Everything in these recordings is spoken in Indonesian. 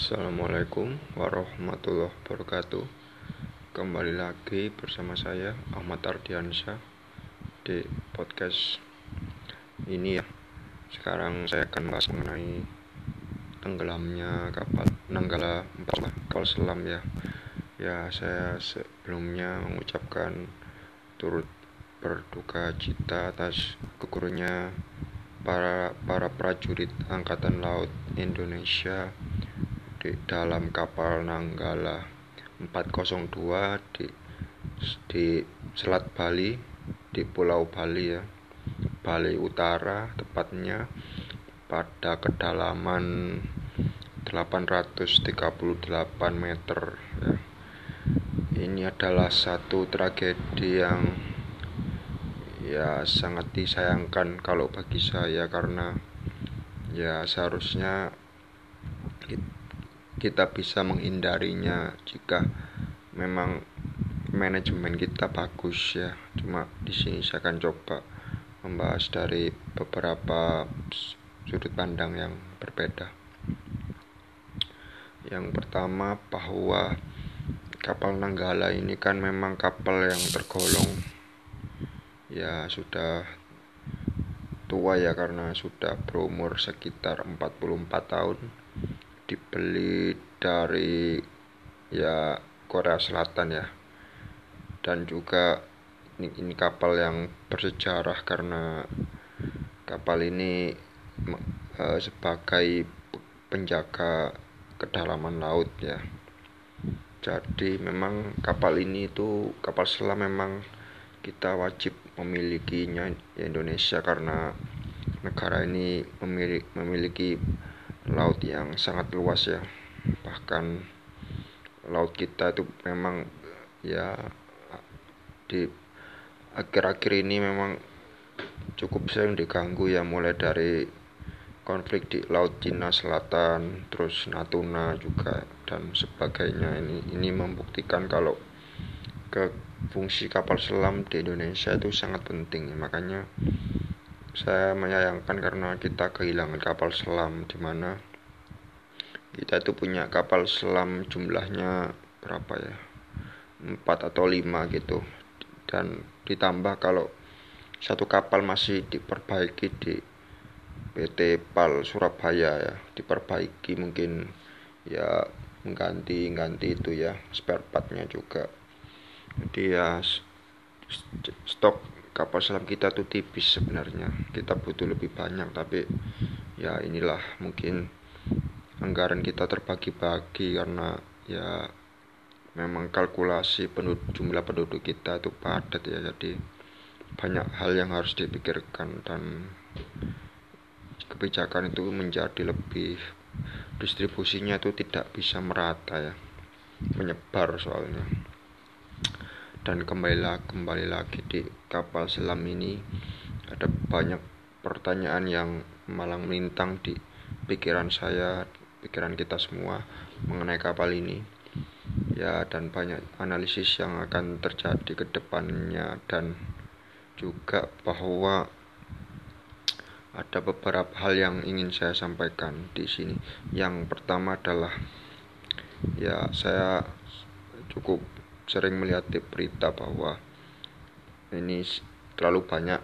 Assalamualaikum warahmatullahi wabarakatuh. Kembali lagi bersama saya Ahmad Ardiansyah Di podcast ini ya. Sekarang saya akan bahas mengenai Tenggelamnya kapal Nanggala 4 kapal selam ya. Ya saya sebelumnya mengucapkan Turut berduka cita atas gugurnya para para prajurit angkatan laut Indonesia di dalam kapal Nanggala 402 di di Selat Bali di Pulau Bali ya Bali Utara tepatnya pada kedalaman 838 meter ya. Ini adalah satu tragedi yang ya sangat disayangkan kalau bagi saya karena ya seharusnya bisa menghindarinya jika memang manajemen kita bagus ya. Cuma di sini saya akan coba membahas dari beberapa sudut pandang yang berbeda. Yang pertama bahwa kapal Nanggala ini kan memang kapal yang tergolong ya sudah tua ya karena sudah berumur sekitar 44 tahun dibeli dari ya Korea Selatan ya. Dan juga ini, ini kapal yang bersejarah karena kapal ini uh, sebagai penjaga kedalaman laut ya. Jadi memang kapal ini itu kapal selam memang kita wajib memilikinya Indonesia karena negara ini memiliki, memiliki laut yang sangat luas ya. Bahkan laut kita itu memang ya di akhir-akhir ini memang cukup sering diganggu ya mulai dari konflik di laut Cina Selatan terus Natuna juga dan sebagainya. Ini ini membuktikan kalau ke fungsi kapal selam di Indonesia itu sangat penting. Makanya saya menyayangkan karena kita kehilangan kapal selam di mana kita itu punya kapal selam jumlahnya berapa ya? Empat atau lima gitu. Dan ditambah kalau satu kapal masih diperbaiki di PT PAL Surabaya ya diperbaiki mungkin ya mengganti ganti itu ya spare partnya juga. Jadi ya stok kapal selam kita tuh tipis sebenarnya. Kita butuh lebih banyak tapi ya inilah mungkin anggaran kita terbagi-bagi karena ya memang kalkulasi penduduk, jumlah penduduk kita itu padat ya. Jadi banyak hal yang harus dipikirkan dan kebijakan itu menjadi lebih distribusinya itu tidak bisa merata ya. Menyebar soalnya dan kembali kembali lagi di kapal selam ini ada banyak pertanyaan yang malang melintang di pikiran saya, pikiran kita semua mengenai kapal ini. Ya, dan banyak analisis yang akan terjadi ke depannya dan juga bahwa ada beberapa hal yang ingin saya sampaikan di sini. Yang pertama adalah ya saya cukup sering melihat di berita bahwa ini terlalu banyak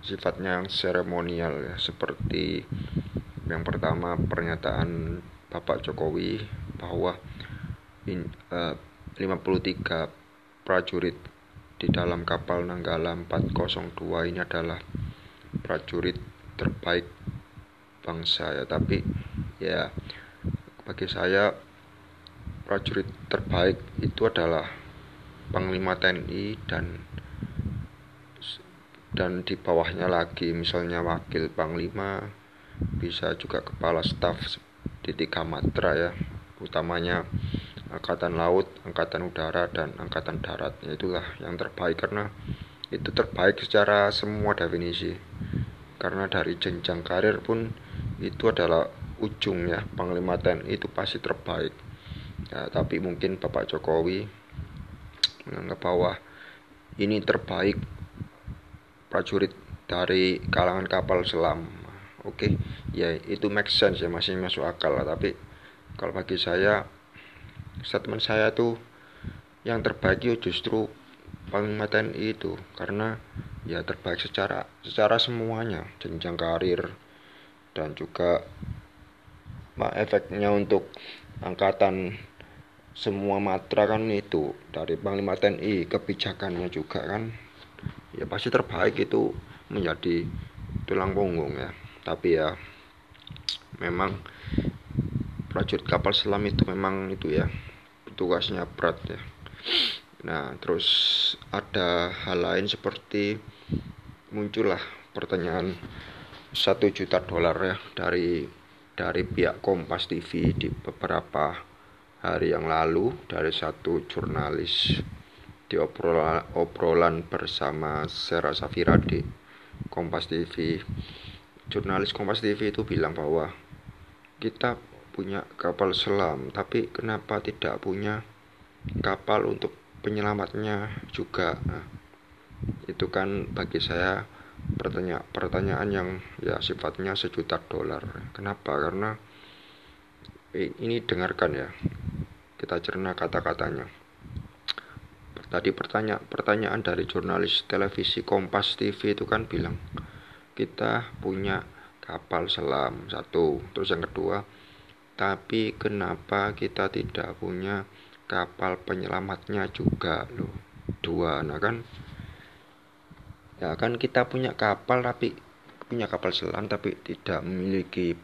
sifatnya yang seremonial ya. Seperti yang pertama pernyataan Bapak Jokowi bahwa in, uh, 53 prajurit di dalam kapal Nanggala 402 ini adalah prajurit terbaik bangsa ya. Tapi ya bagi saya prajurit terbaik itu adalah Panglima TNI dan dan di bawahnya lagi misalnya wakil panglima bisa juga kepala staf di tiga matra ya utamanya angkatan laut, angkatan udara dan angkatan darat itulah yang terbaik karena itu terbaik secara semua definisi. Karena dari jenjang karir pun itu adalah ujungnya panglima TNI itu pasti terbaik. Ya, tapi mungkin Bapak Jokowi menganggap bahwa ini terbaik prajurit dari kalangan kapal selam. Oke ya itu make sense ya masih masuk akal lah. Tapi kalau bagi saya statement saya tuh yang terbaik itu justru Panglima TNI itu. Karena ya terbaik secara secara semuanya. Jenjang karir dan juga efeknya untuk angkatan semua matra kan itu dari Panglima TNI kebijakannya juga kan. Ya pasti terbaik itu menjadi tulang punggung ya. Tapi ya memang prajurit kapal selam itu memang itu ya tugasnya berat ya. Nah terus ada hal lain seperti muncullah pertanyaan satu juta dolar ya dari dari pihak Kompas TV di beberapa hari yang lalu dari satu jurnalis di obrolan, obrolan bersama Sera Safira di Kompas TV jurnalis Kompas TV itu bilang bahwa kita punya kapal selam, tapi kenapa tidak punya kapal untuk penyelamatnya juga? Nah, itu kan bagi saya pertanyaan pertanyaan yang ya sifatnya sejuta dolar. Kenapa? Karena ini dengarkan ya. Kita cerna kata-katanya. Tadi pertanyaan pertanyaan dari jurnalis televisi Kompas TV itu kan bilang kita punya kapal selam satu terus yang kedua tapi kenapa kita tidak punya kapal penyelamatnya juga loh dua nah kan ya kan kita punya kapal tapi punya kapal selam tapi tidak memiliki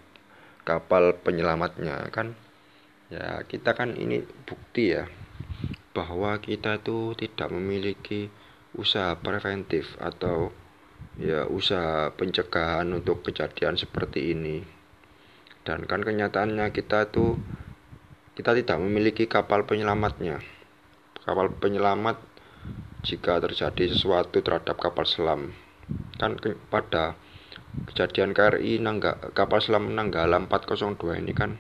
kapal penyelamatnya kan? Ya kita kan ini bukti ya bahwa kita itu tidak memiliki usaha preventif atau ya usaha pencegahan untuk kejadian seperti ini. Dan kan kenyataannya kita itu kita tidak memiliki kapal penyelamatnya. Kapal penyelamat jika terjadi sesuatu terhadap kapal selam. Kan pada kejadian KRI Nangga, kapal selam Nanggala 402 ini kan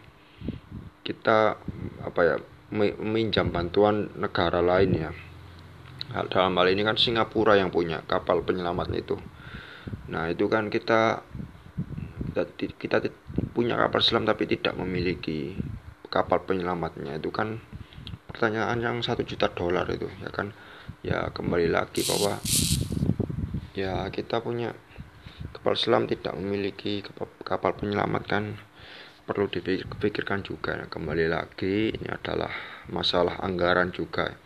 kita apa ya meminjam bantuan negara lain ya. Dalam hal ini kan Singapura yang punya kapal penyelamat itu. Nah itu kan kita kita, kita punya kapal selam tapi tidak memiliki kapal penyelamatnya. Itu kan pertanyaan yang satu juta dolar itu ya kan? Ya kembali lagi bahwa ya kita punya kapal selam tidak memiliki kapal penyelamat kan? Perlu dipikirkan juga. Kembali lagi ini adalah masalah anggaran juga.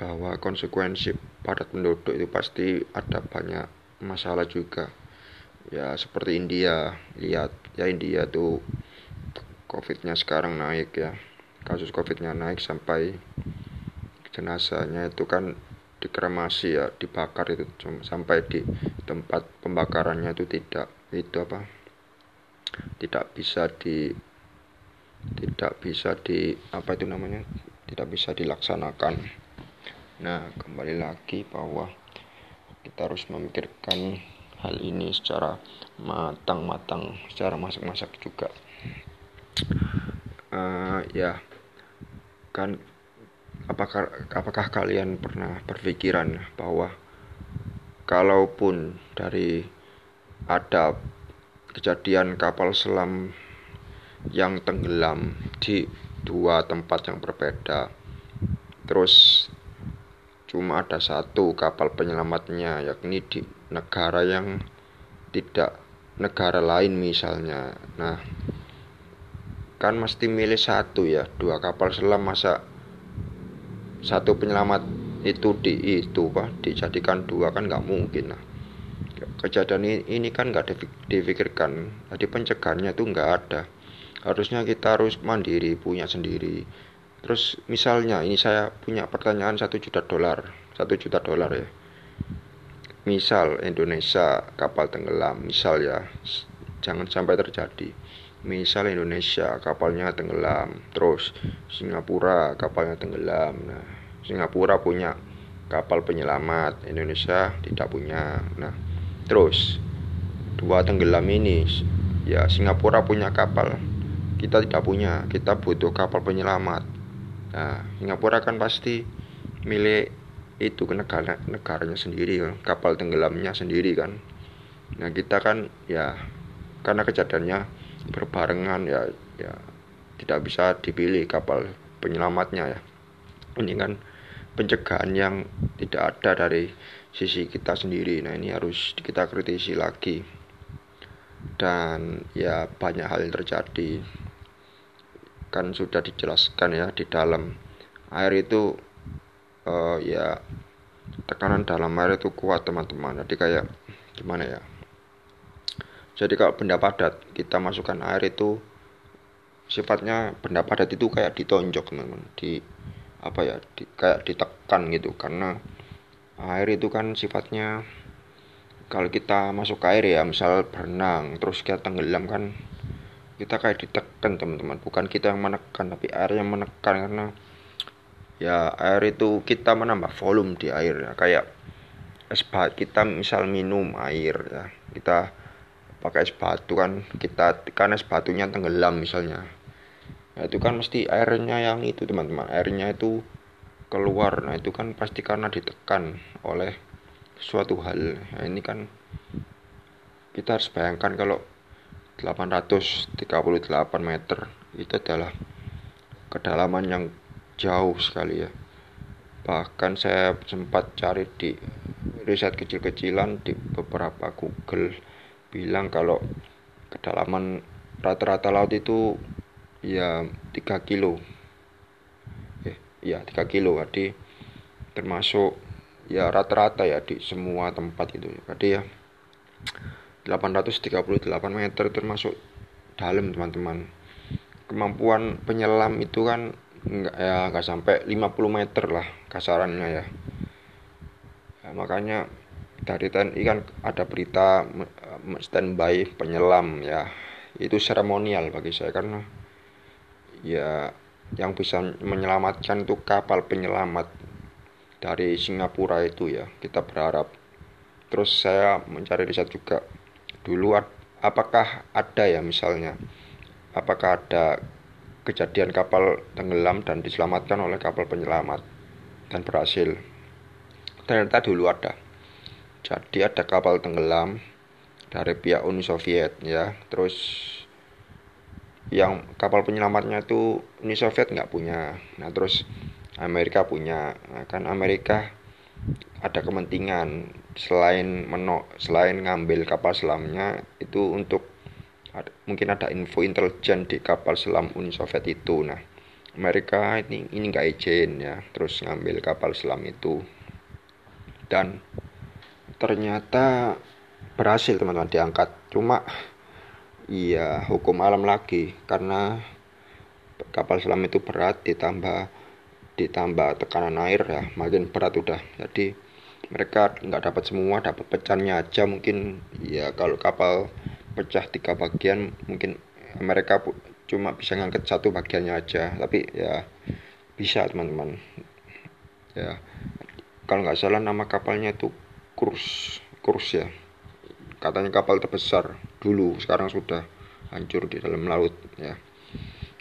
Bahwa konsekuensi padat penduduk itu pasti ada banyak masalah juga. Ya seperti India. Lihat ya India tuh covidnya sekarang naik ya. Kasus covidnya naik sampai jenazahnya itu kan dikremasi ya dibakar itu. Sampai di tempat pembakarannya itu tidak itu apa tidak bisa di tidak bisa di apa itu namanya tidak bisa dilaksanakan. Nah kembali lagi bahwa kita harus memikirkan hal ini secara matang-matang secara masak-masak juga. Uh, ya kan apakah apakah kalian pernah berpikiran bahwa kalaupun dari ada kejadian kapal selam yang tenggelam di dua tempat yang berbeda terus cuma ada satu kapal penyelamatnya yakni di negara yang tidak negara lain misalnya. Nah kan mesti milih satu ya dua kapal selam masa satu penyelamat itu di itu pak dijadikan dua kan nggak mungkin lah kejadian ini, ini kan nggak difikirkan. Jadi pencegahannya tuh nggak ada. Harusnya kita harus mandiri punya sendiri. Terus misalnya ini saya punya pertanyaan satu juta dolar satu juta dolar ya. Misal Indonesia kapal tenggelam misal ya jangan sampai terjadi misal Indonesia kapalnya tenggelam. Terus Singapura kapalnya tenggelam. Nah Singapura punya kapal penyelamat. Indonesia tidak punya. Nah terus dua tenggelam ini ya Singapura punya kapal. Kita tidak punya. Kita butuh kapal penyelamat. Nah, Singapura kan pasti milik itu ke negara negaranya sendiri kan, kapal tenggelamnya sendiri kan. Nah, kita kan ya karena kejadiannya berbarengan ya ya tidak bisa dipilih kapal penyelamatnya ya. Ini kan pencegahan yang tidak ada dari sisi kita sendiri. Nah ini harus kita kritisi lagi. Dan ya banyak hal yang terjadi. Kan sudah dijelaskan ya di dalam air itu uh, ya tekanan dalam air itu kuat teman-teman. Jadi kayak gimana ya jadi kalau benda padat kita masukkan air itu sifatnya benda padat itu kayak ditonjok teman-teman. Di apa ya di, kayak ditekan gitu. Karena air itu kan sifatnya kalau kita masuk ke air ya misal berenang terus kita tenggelam kan kita kayak ditekan teman-teman. Bukan kita yang menekan tapi air yang menekan. Karena ya air itu kita menambah volume di air ya. Kayak es kita misal minum air ya. Kita pakai es batu kan kita es batunya tenggelam misalnya. Ya, itu kan mesti airnya yang itu teman-teman. Airnya itu keluar. Nah itu kan pasti karena ditekan oleh suatu hal. Nah, ini kan kita harus bayangkan kalau 838 meter itu adalah kedalaman yang jauh sekali ya. Bahkan saya sempat cari di riset kecil-kecilan di beberapa Google bilang kalau kedalaman rata-rata laut itu ya 3 kilo. Ya 3 kilo. Jadi termasuk ya rata-rata ya di semua tempat itu. Jadi ya 838 meter termasuk dalam teman-teman. Kemampuan penyelam itu kan enggak ya nggak sampai 50 meter lah kasarannya ya, ya makanya dari TNI kan ada berita standby penyelam ya. Itu seremonial bagi saya karena ya yang bisa menyelamatkan itu kapal penyelamat dari Singapura itu ya kita berharap. Terus saya mencari riset juga dulu apakah ada ya misalnya apakah ada kejadian kapal tenggelam dan diselamatkan oleh kapal penyelamat dan berhasil. Ternyata dulu ada jadi ada kapal tenggelam dari pihak Uni Soviet ya. Terus yang kapal penyelamatnya itu Uni Soviet nggak punya. Nah terus Amerika punya. Nah, kan Amerika ada kepentingan selain menok selain ngambil kapal selamnya itu untuk mungkin ada info intelijen di kapal selam Uni Soviet itu. Nah Amerika ini ini nggak izin ya terus ngambil kapal selam itu. Dan ternyata berhasil teman-teman diangkat. Cuma iya hukum alam lagi. Karena kapal selam itu berat ditambah ditambah tekanan air ya makin berat udah. Jadi mereka nggak dapat semua dapat pecahnya aja mungkin. Ya kalau kapal pecah tiga bagian mungkin mereka cuma bisa ngangkat satu bagiannya aja. Tapi ya bisa teman-teman. Ya kalau nggak salah nama kapalnya itu kurs kurs ya. Katanya kapal terbesar dulu sekarang sudah hancur di dalam laut ya.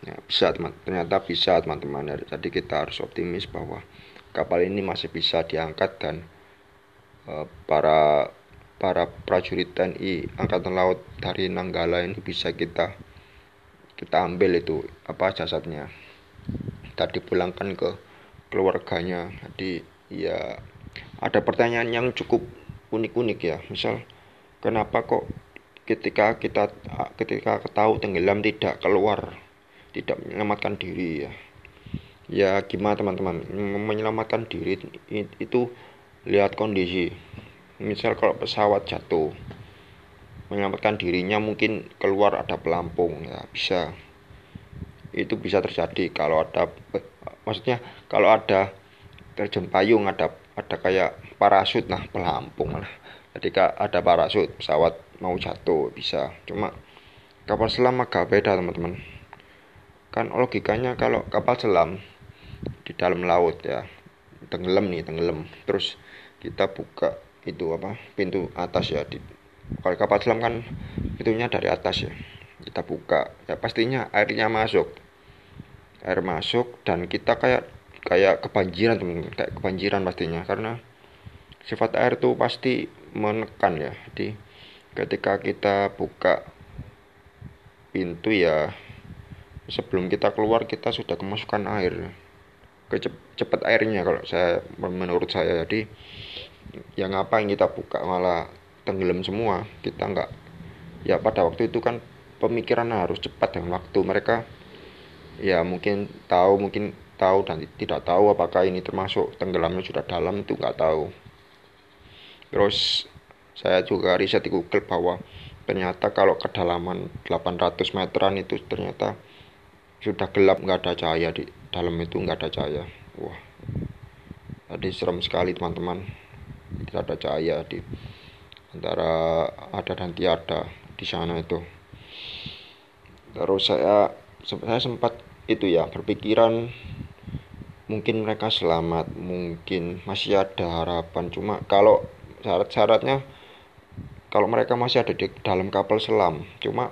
Ya bisa teman ternyata bisa teman-teman. Ya, jadi kita harus optimis bahwa kapal ini masih bisa diangkat dan uh, para para prajurit TNI angkatan laut dari Nanggala ini bisa kita kita ambil itu apa jasadnya. Tadi pulangkan ke keluarganya. Jadi ya ada pertanyaan yang cukup unik-unik ya. Misal kenapa kok ketika kita ketika tahu tenggelam tidak keluar tidak menyelamatkan diri ya? Ya gimana teman-teman? Menyelamatkan diri itu lihat kondisi. Misal kalau pesawat jatuh menyelamatkan dirinya mungkin keluar ada pelampung ya bisa. Itu bisa terjadi kalau ada maksudnya kalau ada terjun payung ada ada kayak parasut nah pelampung lah. Ketika ada parasut pesawat mau jatuh bisa. Cuma kapal selam agak beda teman-teman. Kan logikanya kalau kapal selam di dalam laut ya tenggelam nih tenggelam. Terus kita buka itu apa pintu atas ya di kalau kapal selam kan pintunya dari atas ya. Kita buka ya pastinya airnya masuk. Air masuk dan kita kayak kayak kebanjiran teman-teman. Kayak kebanjiran pastinya. Karena sifat air tuh pasti menekan ya. Jadi ketika kita buka pintu ya sebelum kita keluar kita sudah kemasukan air. Cepat airnya kalau saya menurut saya. Jadi yang ngapain kita buka malah tenggelam semua. Kita nggak ya pada waktu itu kan pemikiran harus cepat dengan waktu. Mereka ya mungkin tahu mungkin tahu dan tidak tahu apakah ini termasuk tenggelamnya sudah dalam itu nggak tahu. Terus saya juga riset di Google bahwa ternyata kalau kedalaman 800 meteran itu ternyata sudah gelap nggak ada cahaya di dalam itu nggak ada cahaya. Wah jadi serem sekali teman-teman. Tidak ada cahaya di antara ada dan tiada di sana itu. Terus saya saya sempat itu ya berpikiran mungkin mereka selamat mungkin masih ada harapan. Cuma kalau syarat-syaratnya kalau mereka masih ada di dalam kapal selam. Cuma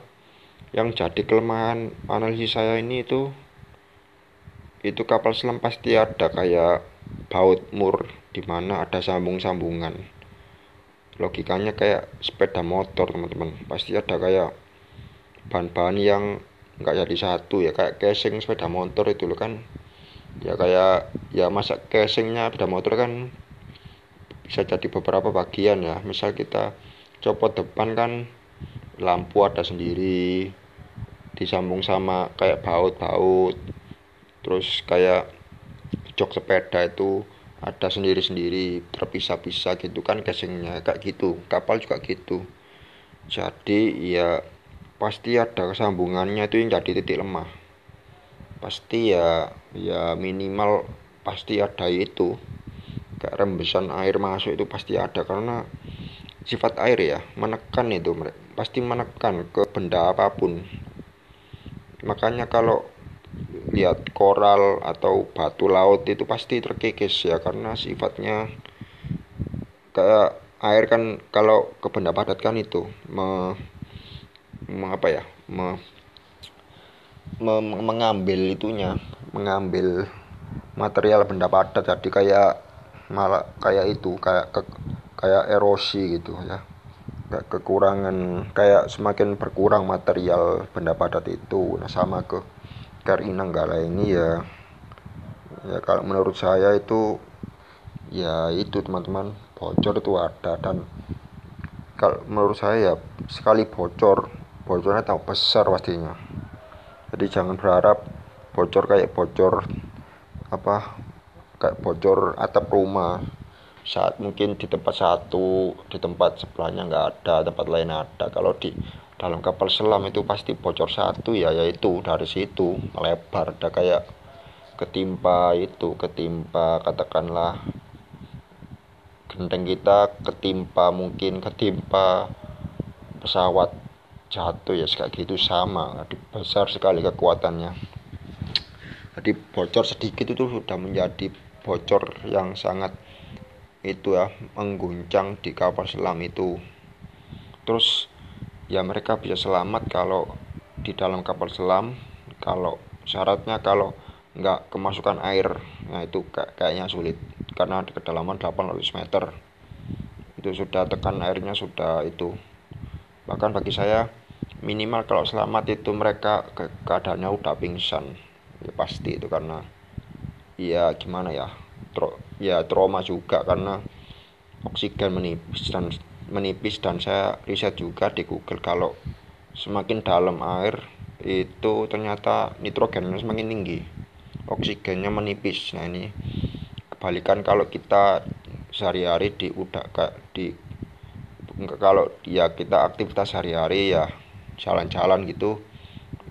yang jadi kelemahan analisis saya ini itu itu kapal selam pasti ada kayak baut mur di mana ada sambung-sambungan. Logikanya kayak sepeda motor teman-teman. Pasti ada kayak bahan-bahan yang nggak jadi satu ya kayak casing sepeda motor itu loh kan ya kayak ya masa casingnya sepeda motor kan bisa jadi beberapa bagian ya. Misal kita copot depan kan lampu ada sendiri disambung sama kayak baut-baut. Terus kayak jok sepeda itu ada sendiri-sendiri terpisah-pisah gitu kan casingnya kayak gitu. Kapal juga gitu. Jadi ya pasti ada kesambungannya itu yang jadi titik lemah pasti ya ya minimal pasti ada itu. Kayak rembesan air masuk itu pasti ada karena sifat air ya menekan itu pasti menekan ke benda apa pun. Makanya kalau lihat koral atau batu laut itu pasti terkikis ya karena sifatnya kayak air kan kalau ke benda padat kan itu me, me apa ya me, mengambil itunya mengambil material benda padat. Jadi kayak malah kayak itu kayak ke, kayak erosi gitu ya. Kayak kekurangan kayak semakin berkurang material benda padat itu. Nah sama ke KRI Nanggala ini ya ya kalau menurut saya itu ya itu teman-teman bocor itu ada. Dan kalau menurut saya ya sekali bocor bocornya tahu besar pastinya jadi jangan berharap bocor kayak bocor apa kayak bocor atap rumah. Saat mungkin di tempat satu di tempat sebelahnya nggak ada tempat lain ada. Kalau di dalam kapal selam itu pasti bocor satu ya yaitu dari situ melebar. Ada kayak ketimpa itu ketimpa katakanlah genteng kita ketimpa mungkin ketimpa pesawat jatuh ya kayak gitu sama. Jadi besar sekali kekuatannya. Jadi bocor sedikit itu sudah menjadi bocor yang sangat itu ya mengguncang di kapal selam itu. Terus ya mereka bisa selamat kalau di dalam kapal selam kalau syaratnya kalau nggak kemasukan air nah itu kayaknya sulit. Karena di kedalaman 800 meter. Itu sudah tekan airnya sudah itu. Bahkan bagi saya minimal kalau selamat itu mereka ke keadaannya udah pingsan. Ya pasti itu karena ya gimana ya tro, ya trauma juga karena oksigen menipis dan menipis dan saya riset juga di Google kalau semakin dalam air itu ternyata nitrogennya semakin tinggi oksigennya menipis. Nah ini kebalikan kalau kita sehari-hari di udara di kalau ya kita aktivitas sehari-hari ya jalan-jalan gitu.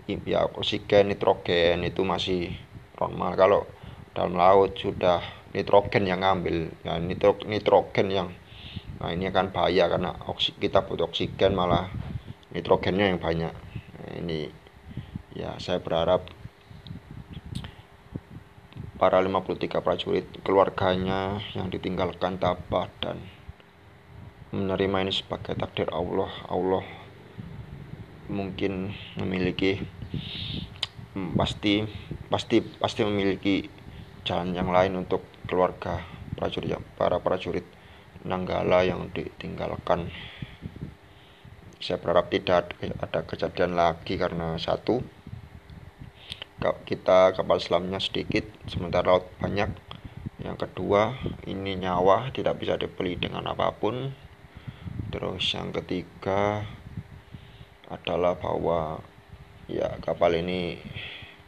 Ya oksigen nitrogen itu masih normal. Kalau dalam laut sudah nitrogen yang ngambil ya nitro, nitrogen yang nah ini akan bahaya karena oksi, kita butuh oksigen malah nitrogennya yang banyak. Nah, ini ya saya berharap para 53 prajurit keluarganya yang ditinggalkan tabah dan menerima ini sebagai takdir Allah. Allah mungkin memiliki pasti pasti pasti memiliki jalan yang lain untuk keluarga prajurit para prajurit Nanggala yang ditinggalkan. Saya berharap tidak ada kejadian lagi karena satu kita kapal selamnya sedikit sementara laut banyak. Yang kedua ini nyawa tidak bisa dibeli dengan apa pun. Terus yang ketiga adalah bahwa ya kapal ini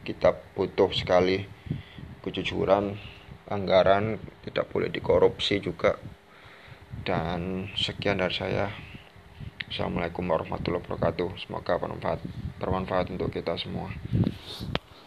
kita butuh sekali kejujuran anggaran tidak boleh dikorupsi juga. Dan sekian dari saya. Assalamualaikum warahmatullahi wabarakatuh. Semoga bermanfaat bermanfaat untuk kita semua